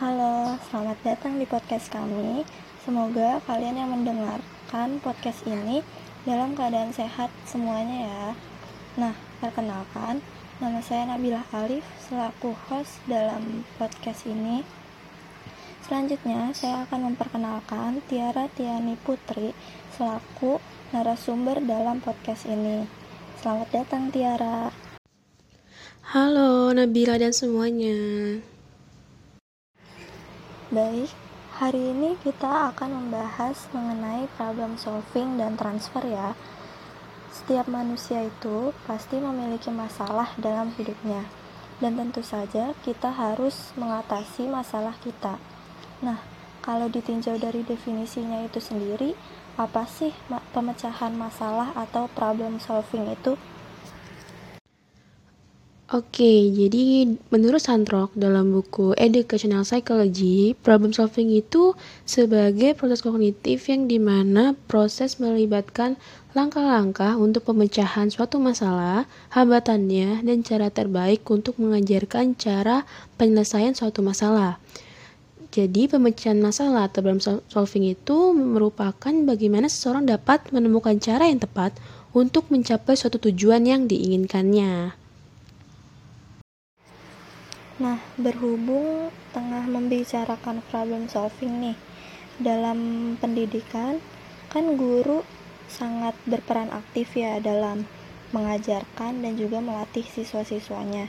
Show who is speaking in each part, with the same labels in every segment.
Speaker 1: Halo, selamat datang di podcast kami. Semoga kalian yang mendengarkan podcast ini dalam keadaan sehat semuanya ya. Nah, perkenalkan, nama saya Nabila Alif selaku host dalam podcast ini. Selanjutnya, saya akan memperkenalkan Tiara Tiani Putri selaku narasumber dalam podcast ini. Selamat datang Tiara.
Speaker 2: Halo Nabila dan semuanya.
Speaker 1: Baik, hari ini kita akan membahas mengenai problem solving dan transfer ya. Setiap manusia itu pasti memiliki masalah dalam hidupnya. Dan tentu saja kita harus mengatasi masalah kita. Nah, kalau ditinjau dari definisinya itu sendiri, apa sih pemecahan masalah atau problem solving itu?
Speaker 2: Oke, jadi menurut Sandrock dalam buku Educational Psychology, problem solving itu sebagai proses kognitif yang di mana proses melibatkan langkah-langkah untuk pemecahan suatu masalah, hambatannya, dan cara terbaik untuk mengajarkan cara penyelesaian suatu masalah. Jadi pemecahan masalah atau problem solving itu merupakan bagaimana seseorang dapat menemukan cara yang tepat untuk mencapai suatu tujuan yang diinginkannya.
Speaker 1: Nah, berhubung tengah membicarakan problem solving nih, dalam pendidikan kan guru sangat berperan aktif ya dalam mengajarkan dan juga melatih siswa-siswanya.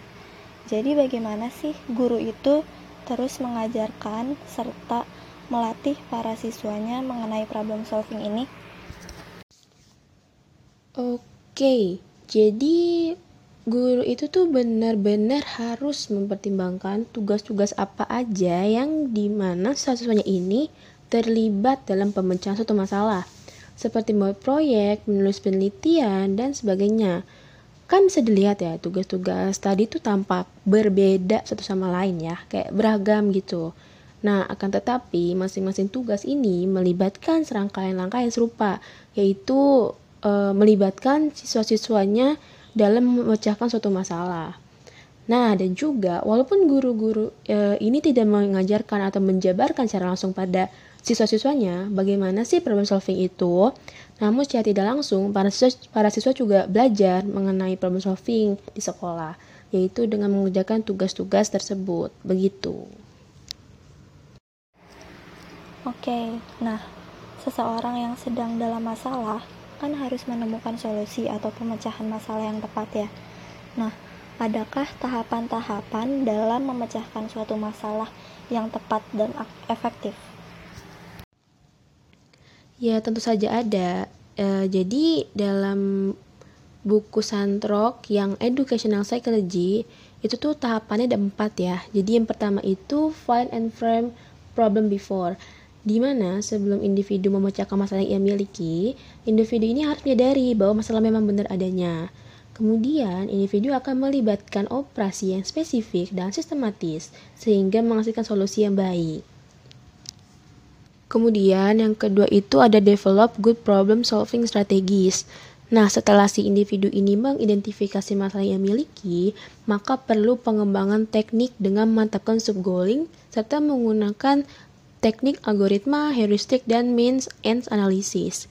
Speaker 1: Jadi bagaimana sih guru itu terus mengajarkan serta melatih para siswanya mengenai problem solving ini?
Speaker 2: Oke, jadi guru itu tuh benar-benar harus mempertimbangkan tugas-tugas apa aja yang di mana siswanya ini terlibat dalam pemecahan suatu masalah seperti membuat proyek, menulis penelitian, dan sebagainya. Kan bisa dilihat ya, tugas-tugas tadi tuh tampak berbeda satu sama lain ya, kayak beragam gitu. Nah, akan tetapi masing-masing tugas ini melibatkan serangkaian langkah yang serupa, yaitu e, melibatkan siswa-siswanya dalam memecahkan suatu masalah. Nah, dan juga walaupun guru-guru e, ini tidak mengajarkan atau menjabarkan secara langsung pada siswa-siswanya bagaimana sih problem solving itu, namun secara tidak langsung para siswa, para siswa juga belajar mengenai problem solving di sekolah, yaitu dengan mengerjakan tugas-tugas tersebut. Begitu.
Speaker 1: Oke, nah seseorang yang sedang dalam masalah kan harus menemukan solusi atau pemecahan masalah yang tepat ya. Nah, adakah tahapan-tahapan dalam memecahkan suatu masalah yang tepat dan efektif?
Speaker 2: Ya, tentu saja ada. E, jadi, dalam buku Santrok yang Educational Psychology, itu tuh tahapannya ada empat ya. Jadi, yang pertama itu find and frame problem before di mana sebelum individu memecahkan masalah yang ia miliki, individu ini harus menyadari bahwa masalah memang benar adanya. Kemudian, individu akan melibatkan operasi yang spesifik dan sistematis sehingga menghasilkan solusi yang baik. Kemudian, yang kedua itu ada develop good problem solving strategies. Nah, setelah si individu ini mengidentifikasi masalah yang miliki, maka perlu pengembangan teknik dengan memantapkan subgoaling serta menggunakan teknik algoritma, heuristik, dan means ends analysis.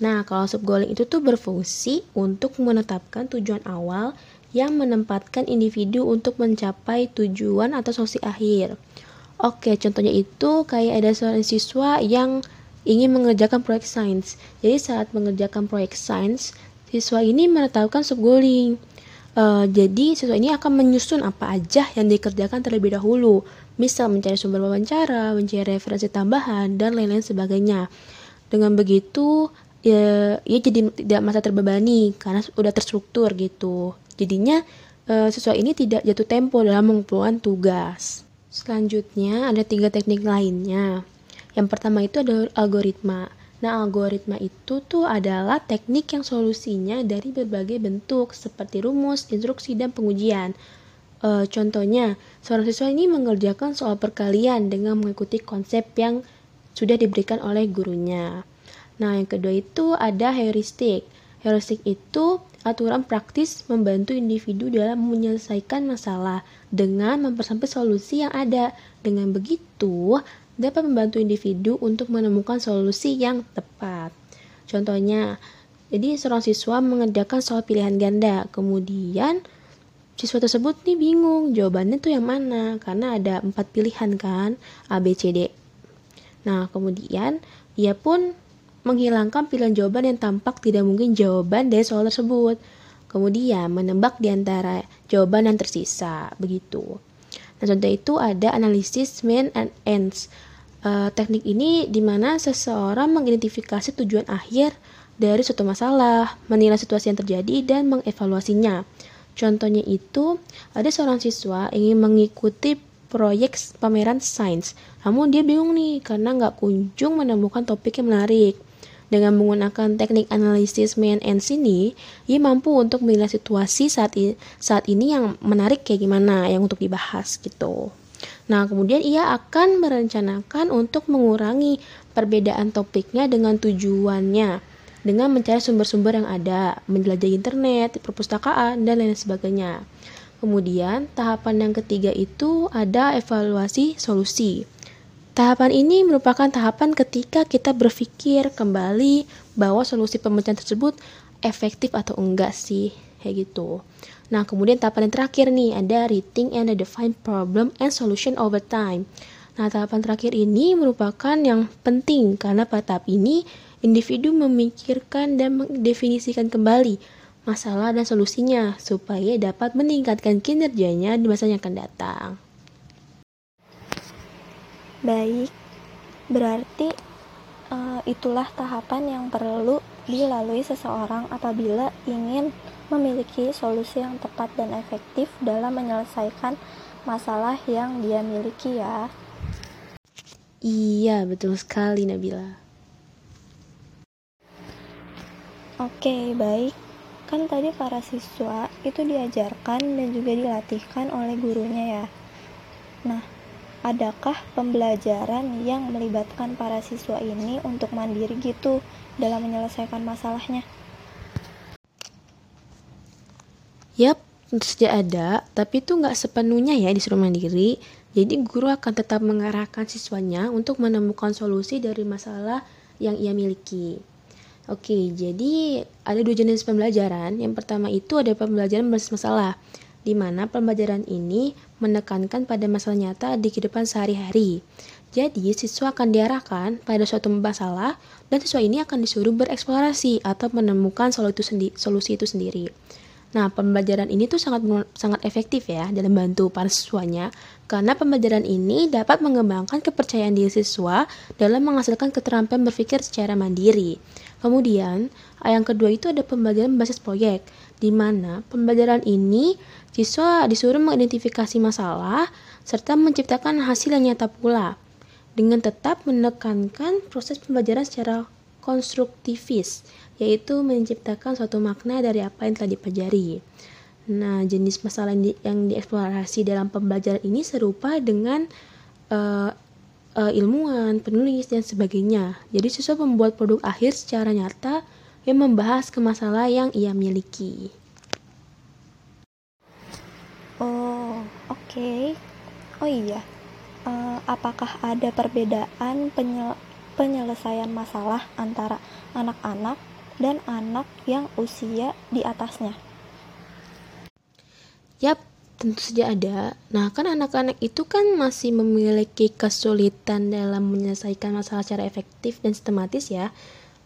Speaker 2: Nah, kalau subgoaling itu tuh berfungsi untuk menetapkan tujuan awal yang menempatkan individu untuk mencapai tujuan atau solusi akhir. Oke, contohnya itu kayak ada seorang siswa yang ingin mengerjakan proyek sains. Jadi saat mengerjakan proyek sains, siswa ini menetapkan subgoaling. Uh, jadi siswa ini akan menyusun apa aja yang dikerjakan terlebih dahulu, misal mencari sumber wawancara, mencari referensi tambahan, dan lain-lain sebagainya. Dengan begitu, ya, ia jadi tidak masa terbebani karena sudah terstruktur gitu. Jadinya uh, siswa ini tidak jatuh tempo dalam mengumpulkan tugas. Selanjutnya ada tiga teknik lainnya. Yang pertama itu ada algoritma. Nah, algoritma itu tuh adalah teknik yang solusinya dari berbagai bentuk seperti rumus, instruksi, dan pengujian. E, contohnya, seorang siswa ini mengerjakan soal perkalian dengan mengikuti konsep yang sudah diberikan oleh gurunya. Nah, yang kedua itu ada heuristik. Heuristik itu aturan praktis membantu individu dalam menyelesaikan masalah dengan mempersempit solusi yang ada. Dengan begitu, dapat membantu individu untuk menemukan solusi yang tepat. Contohnya, jadi seorang siswa mengerjakan soal pilihan ganda, kemudian siswa tersebut nih bingung jawabannya tuh yang mana karena ada empat pilihan kan A B C D. Nah kemudian ia pun menghilangkan pilihan jawaban yang tampak tidak mungkin jawaban dari soal tersebut. Kemudian menebak di antara jawaban yang tersisa, begitu. Nah, contoh itu ada analisis mean and ends. Uh, teknik ini di mana seseorang mengidentifikasi tujuan akhir dari suatu masalah, menilai situasi yang terjadi, dan mengevaluasinya. Contohnya itu, ada seorang siswa ingin mengikuti proyek pameran sains, namun dia bingung nih karena nggak kunjung menemukan topik yang menarik. Dengan menggunakan teknik analisis main and ini, ia mampu untuk menilai situasi saat saat ini yang menarik kayak gimana, yang untuk dibahas gitu. Nah, kemudian ia akan merencanakan untuk mengurangi perbedaan topiknya dengan tujuannya dengan mencari sumber-sumber yang ada, menjelajahi internet, perpustakaan, dan lain sebagainya. Kemudian, tahapan yang ketiga itu ada evaluasi solusi. Tahapan ini merupakan tahapan ketika kita berpikir kembali bahwa solusi pemecahan tersebut efektif atau enggak sih, kayak gitu. Nah, kemudian tahapan yang terakhir nih ada rethink and define problem and solution over time. Nah, tahapan terakhir ini merupakan yang penting karena pada tahap ini individu memikirkan dan mendefinisikan kembali masalah dan solusinya supaya dapat meningkatkan kinerjanya di masa yang akan datang.
Speaker 1: Baik, berarti uh, itulah tahapan yang perlu dilalui seseorang apabila ingin memiliki solusi yang tepat dan efektif dalam menyelesaikan masalah yang dia miliki ya.
Speaker 2: Iya, betul sekali Nabila.
Speaker 1: Oke, baik. Kan tadi para siswa itu diajarkan dan juga dilatihkan oleh gurunya ya. Nah, adakah pembelajaran yang melibatkan para siswa ini untuk mandiri gitu dalam menyelesaikan masalahnya?
Speaker 2: Yap, tentu saja ada, tapi itu nggak sepenuhnya ya disuruh mandiri. Jadi guru akan tetap mengarahkan siswanya untuk menemukan solusi dari masalah yang ia miliki. Oke, jadi ada dua jenis pembelajaran. Yang pertama itu ada pembelajaran berbasis masalah di mana pembelajaran ini menekankan pada masalah nyata di kehidupan sehari-hari. Jadi, siswa akan diarahkan pada suatu masalah dan siswa ini akan disuruh bereksplorasi atau menemukan solusi itu sendiri. Nah, pembelajaran ini tuh sangat sangat efektif ya dalam bantu para siswanya karena pembelajaran ini dapat mengembangkan kepercayaan diri siswa dalam menghasilkan keterampilan berpikir secara mandiri. Kemudian, yang kedua itu ada pembelajaran basis proyek, di mana pembelajaran ini siswa disuruh mengidentifikasi masalah serta menciptakan hasil yang nyata pula dengan tetap menekankan proses pembelajaran secara konstruktivis yaitu menciptakan suatu makna dari apa yang telah dipelajari. Nah, jenis masalah yang, di, yang dieksplorasi dalam pembelajaran ini serupa dengan uh, uh, ilmuwan, penulis, dan sebagainya. Jadi, siswa membuat produk akhir secara nyata yang membahas ke masalah yang ia miliki.
Speaker 1: Oh, oke. Okay. Oh iya, uh, apakah ada perbedaan penyel penyelesaian masalah antara anak-anak dan anak yang usia di atasnya.
Speaker 2: Yap, tentu saja ada. Nah, kan anak-anak itu kan masih memiliki kesulitan dalam menyelesaikan masalah secara efektif dan sistematis ya.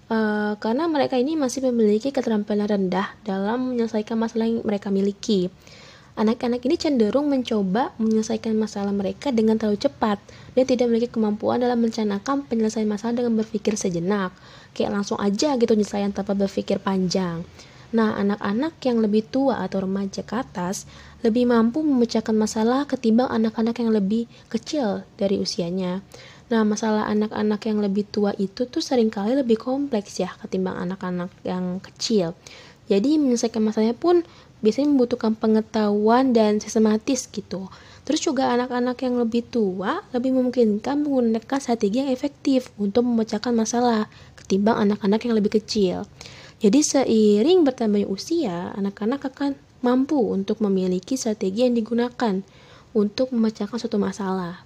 Speaker 2: Uh, karena mereka ini masih memiliki keterampilan rendah dalam menyelesaikan masalah yang mereka miliki. Anak-anak ini cenderung mencoba menyelesaikan masalah mereka dengan terlalu cepat dan tidak memiliki kemampuan dalam merencanakan penyelesaian masalah dengan berpikir sejenak. Kayak langsung aja gitu penyelesaian tanpa berpikir panjang. Nah, anak-anak yang lebih tua atau remaja ke atas lebih mampu memecahkan masalah ketimbang anak-anak yang lebih kecil dari usianya. Nah, masalah anak-anak yang lebih tua itu tuh sering kali lebih kompleks ya ketimbang anak-anak yang kecil. Jadi menyelesaikan masalahnya pun biasanya membutuhkan pengetahuan dan sistematis gitu. Terus juga anak-anak yang lebih tua lebih memungkinkan menggunakan strategi yang efektif untuk memecahkan masalah ketimbang anak-anak yang lebih kecil. Jadi seiring bertambahnya usia, anak-anak akan mampu untuk memiliki strategi yang digunakan untuk memecahkan suatu masalah.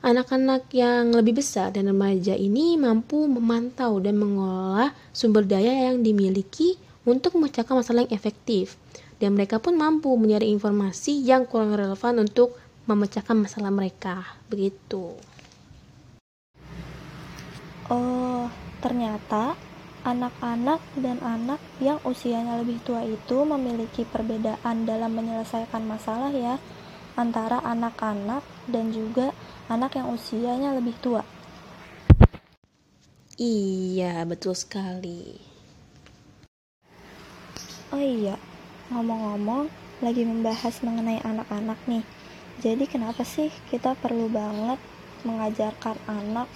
Speaker 2: Anak-anak yang lebih besar dan remaja ini mampu memantau dan mengolah sumber daya yang dimiliki untuk memecahkan masalah yang efektif. Dan mereka pun mampu mencari informasi yang kurang relevan untuk memecahkan masalah mereka. Begitu.
Speaker 1: Oh, ternyata anak-anak dan anak yang usianya lebih tua itu memiliki perbedaan dalam menyelesaikan masalah ya antara anak-anak dan juga anak yang usianya lebih tua.
Speaker 2: Iya, betul sekali.
Speaker 1: Oh iya, ngomong-ngomong, lagi membahas mengenai anak-anak nih. Jadi kenapa sih kita perlu banget mengajarkan anak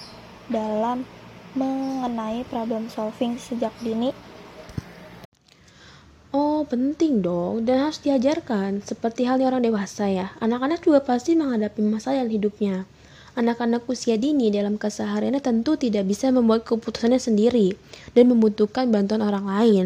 Speaker 1: dalam mengenai problem solving sejak dini?
Speaker 2: Oh, penting dong dan harus diajarkan. Seperti halnya orang dewasa ya. Anak-anak juga pasti menghadapi masalah dalam hidupnya. Anak-anak usia dini dalam kesehariannya tentu tidak bisa membuat keputusannya sendiri dan membutuhkan bantuan orang lain.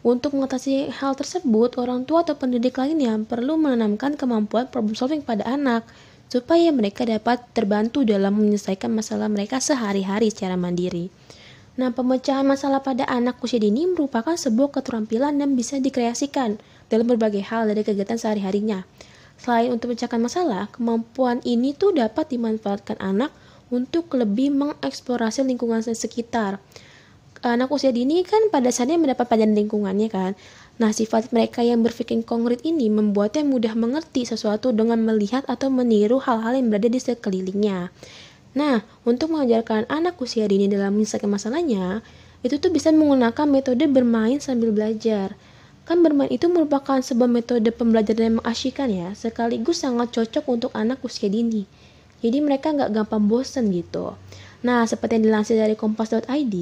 Speaker 2: Untuk mengatasi hal tersebut, orang tua atau pendidik lainnya perlu menanamkan kemampuan problem solving pada anak supaya mereka dapat terbantu dalam menyelesaikan masalah mereka sehari-hari secara mandiri. Nah, pemecahan masalah pada anak usia dini merupakan sebuah keterampilan yang bisa dikreasikan dalam berbagai hal dari kegiatan sehari-harinya. Selain untuk memecahkan masalah, kemampuan ini tuh dapat dimanfaatkan anak untuk lebih mengeksplorasi lingkungan sekitar. Anak usia dini kan pada saatnya mendapat pelajaran lingkungannya kan. Nah, sifat mereka yang berpikir konkret ini membuatnya mudah mengerti sesuatu dengan melihat atau meniru hal-hal yang berada di sekelilingnya. Nah, untuk mengajarkan anak usia dini dalam menyelesaikan masalahnya, itu tuh bisa menggunakan metode bermain sambil belajar. Kan bermain itu merupakan sebuah metode pembelajaran yang mengasyikkan ya, sekaligus sangat cocok untuk anak usia dini. Jadi mereka nggak gampang bosen gitu. Nah, seperti yang dilansir dari kompas.id,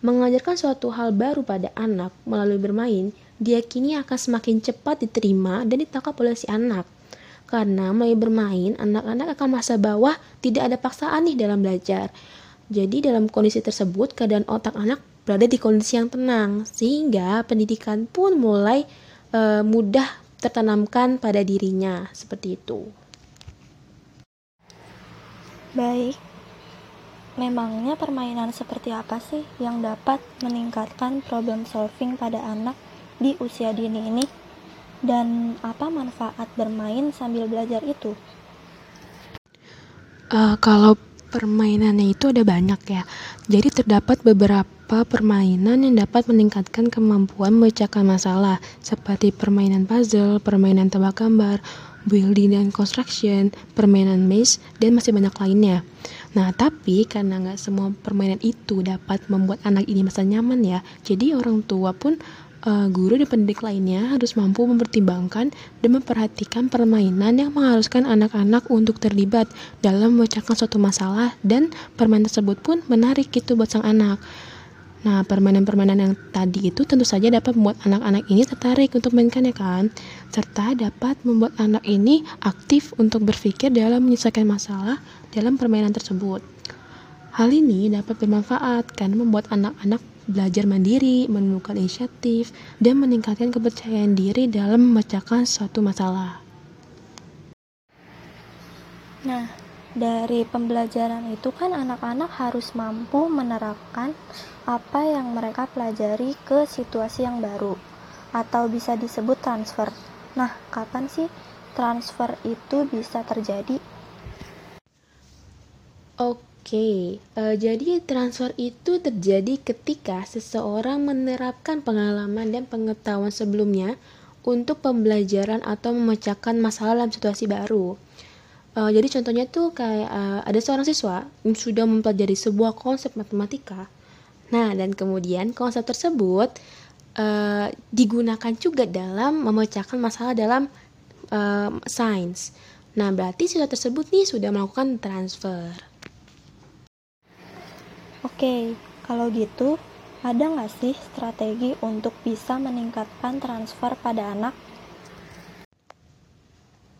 Speaker 2: mengajarkan suatu hal baru pada anak melalui bermain, diyakini akan semakin cepat diterima dan ditangkap oleh si anak. Karena mulai bermain, anak-anak akan merasa bahwa tidak ada paksaan nih dalam belajar. Jadi dalam kondisi tersebut, keadaan otak anak berada di kondisi yang tenang, sehingga pendidikan pun mulai e, mudah tertanamkan pada dirinya, seperti itu.
Speaker 1: Baik, memangnya permainan seperti apa sih yang dapat meningkatkan problem solving pada anak di usia dini ini? Dan apa manfaat bermain sambil belajar itu?
Speaker 2: Uh, kalau permainannya itu ada banyak ya. Jadi terdapat beberapa permainan yang dapat meningkatkan kemampuan memecahkan masalah seperti permainan puzzle, permainan tebak gambar, building dan construction, permainan maze, dan masih banyak lainnya. Nah, tapi karena nggak semua permainan itu dapat membuat anak ini merasa nyaman ya, jadi orang tua pun uh, guru dan pendidik lainnya harus mampu mempertimbangkan dan memperhatikan permainan yang mengharuskan anak-anak untuk terlibat dalam memecahkan suatu masalah dan permainan tersebut pun menarik gitu buat sang anak. Nah, permainan-permainan yang tadi itu tentu saja dapat membuat anak-anak ini tertarik untuk mainkannya kan, serta dapat membuat anak ini aktif untuk berpikir dalam menyelesaikan masalah dalam permainan tersebut. Hal ini dapat bermanfaat karena membuat anak-anak belajar mandiri, menemukan inisiatif, dan meningkatkan kepercayaan diri dalam memecahkan suatu masalah.
Speaker 1: Nah, dari pembelajaran itu kan anak-anak harus mampu menerapkan apa yang mereka pelajari ke situasi yang baru atau bisa disebut transfer. Nah, kapan sih transfer itu bisa terjadi?
Speaker 2: Oke, uh, jadi transfer itu terjadi ketika seseorang menerapkan pengalaman dan pengetahuan sebelumnya untuk pembelajaran atau memecahkan masalah dalam situasi baru. Uh, jadi contohnya tuh kayak uh, ada seorang siswa yang sudah mempelajari sebuah konsep matematika. Nah, dan kemudian konsep tersebut uh, digunakan juga dalam memecahkan masalah dalam uh, sains. Nah, berarti siswa tersebut nih sudah melakukan transfer.
Speaker 1: Oke, kalau gitu, ada nggak sih strategi untuk bisa meningkatkan transfer pada anak?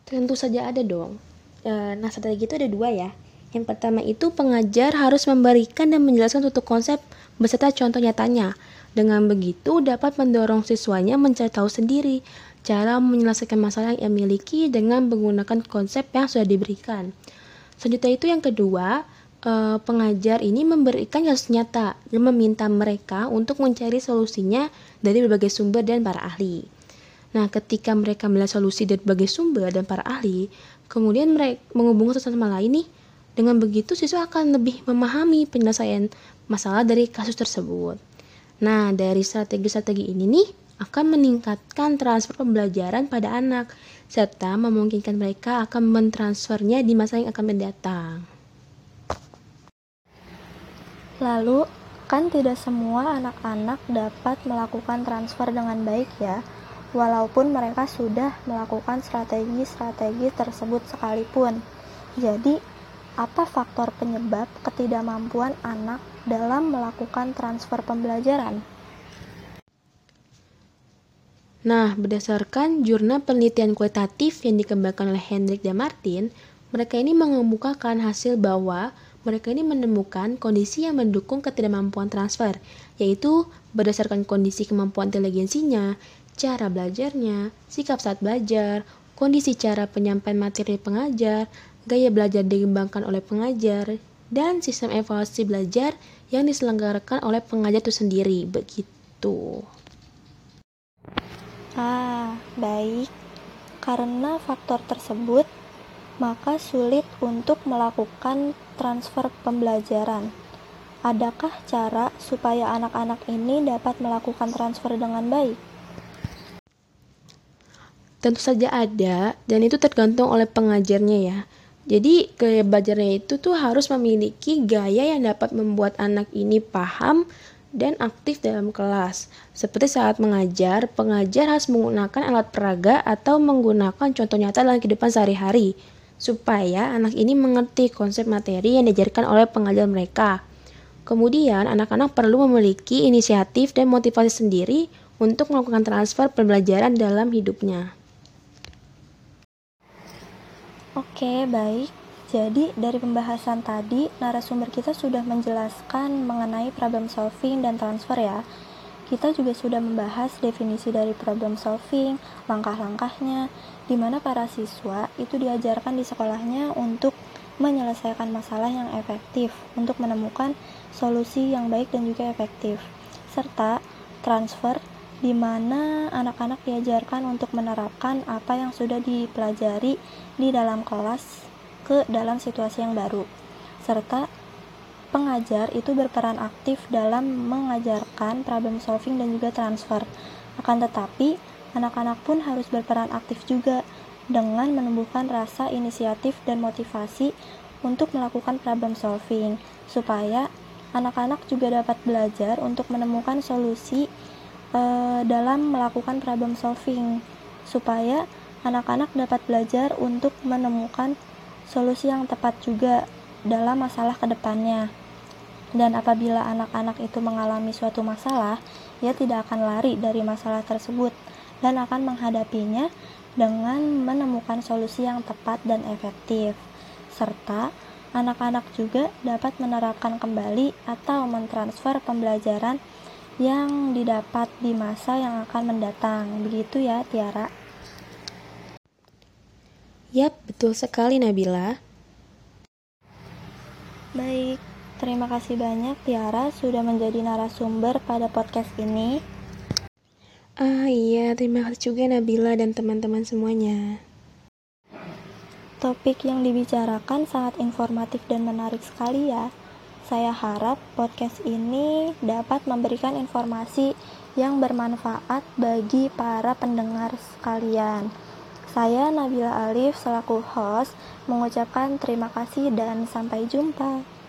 Speaker 2: Tentu saja ada dong. E, nah, strategi itu ada dua ya. Yang pertama itu pengajar harus memberikan dan menjelaskan suatu konsep beserta contoh nyatanya. Dengan begitu dapat mendorong siswanya mencari tahu sendiri cara menyelesaikan masalah yang miliki dengan menggunakan konsep yang sudah diberikan. Selanjutnya itu yang kedua, eh, pengajar ini memberikan kasus nyata dan meminta mereka untuk mencari solusinya dari berbagai sumber dan para ahli. Nah, ketika mereka melihat solusi dari berbagai sumber dan para ahli, kemudian mereka menghubungkan satu sama lain nih. Dengan begitu, siswa akan lebih memahami penyelesaian masalah dari kasus tersebut. Nah, dari strategi-strategi ini nih akan meningkatkan transfer pembelajaran pada anak serta memungkinkan mereka akan mentransfernya di masa yang akan mendatang.
Speaker 1: Lalu, kan tidak semua anak-anak dapat melakukan transfer dengan baik ya walaupun mereka sudah melakukan strategi-strategi tersebut sekalipun. Jadi, apa faktor penyebab ketidakmampuan anak dalam melakukan transfer pembelajaran?
Speaker 2: Nah, berdasarkan jurnal penelitian kualitatif yang dikembangkan oleh Hendrik dan Martin, mereka ini mengemukakan hasil bahwa mereka ini menemukan kondisi yang mendukung ketidakmampuan transfer, yaitu berdasarkan kondisi kemampuan inteligensinya, cara belajarnya, sikap saat belajar, kondisi cara penyampaian materi pengajar, gaya belajar dikembangkan oleh pengajar, dan sistem evaluasi belajar yang diselenggarakan oleh pengajar itu sendiri. Begitu.
Speaker 1: Ah, baik. Karena faktor tersebut, maka sulit untuk melakukan transfer pembelajaran. Adakah cara supaya anak-anak ini dapat melakukan transfer dengan baik?
Speaker 2: Tentu saja ada, dan itu tergantung oleh pengajarnya ya. Jadi gaya belajarnya itu tuh harus memiliki gaya yang dapat membuat anak ini paham dan aktif dalam kelas. Seperti saat mengajar, pengajar harus menggunakan alat peraga atau menggunakan contoh nyata dalam kehidupan sehari-hari supaya anak ini mengerti konsep materi yang diajarkan oleh pengajar mereka. Kemudian, anak-anak perlu memiliki inisiatif dan motivasi sendiri untuk melakukan transfer pembelajaran dalam hidupnya.
Speaker 1: Oke, baik. Jadi, dari pembahasan tadi, narasumber kita sudah menjelaskan mengenai problem solving dan transfer ya. Kita juga sudah membahas definisi dari problem solving, langkah-langkahnya, di mana para siswa itu diajarkan di sekolahnya untuk menyelesaikan masalah yang efektif, untuk menemukan solusi yang baik dan juga efektif, serta transfer di mana anak-anak diajarkan untuk menerapkan apa yang sudah dipelajari di dalam kelas ke dalam situasi yang baru, serta pengajar itu berperan aktif dalam mengajarkan problem solving dan juga transfer. Akan tetapi, anak-anak pun harus berperan aktif juga dengan menumbuhkan rasa inisiatif dan motivasi untuk melakukan problem solving, supaya anak-anak juga dapat belajar untuk menemukan solusi uh, dalam melakukan problem solving supaya anak-anak dapat belajar untuk menemukan solusi yang tepat juga dalam masalah ke depannya. Dan apabila anak-anak itu mengalami suatu masalah, ia tidak akan lari dari masalah tersebut dan akan menghadapinya dengan menemukan solusi yang tepat dan efektif. Serta anak-anak juga dapat menerapkan kembali atau mentransfer pembelajaran yang didapat di masa yang akan mendatang. Begitu ya, Tiara.
Speaker 2: Yap, betul sekali Nabila.
Speaker 1: Baik, terima kasih banyak Tiara sudah menjadi narasumber pada podcast ini.
Speaker 2: Ah iya, terima kasih juga Nabila dan teman-teman semuanya.
Speaker 1: Topik yang dibicarakan sangat informatif dan menarik sekali ya. Saya harap podcast ini dapat memberikan informasi yang bermanfaat bagi para pendengar sekalian. Saya Nabila Alif selaku host mengucapkan terima kasih dan sampai jumpa.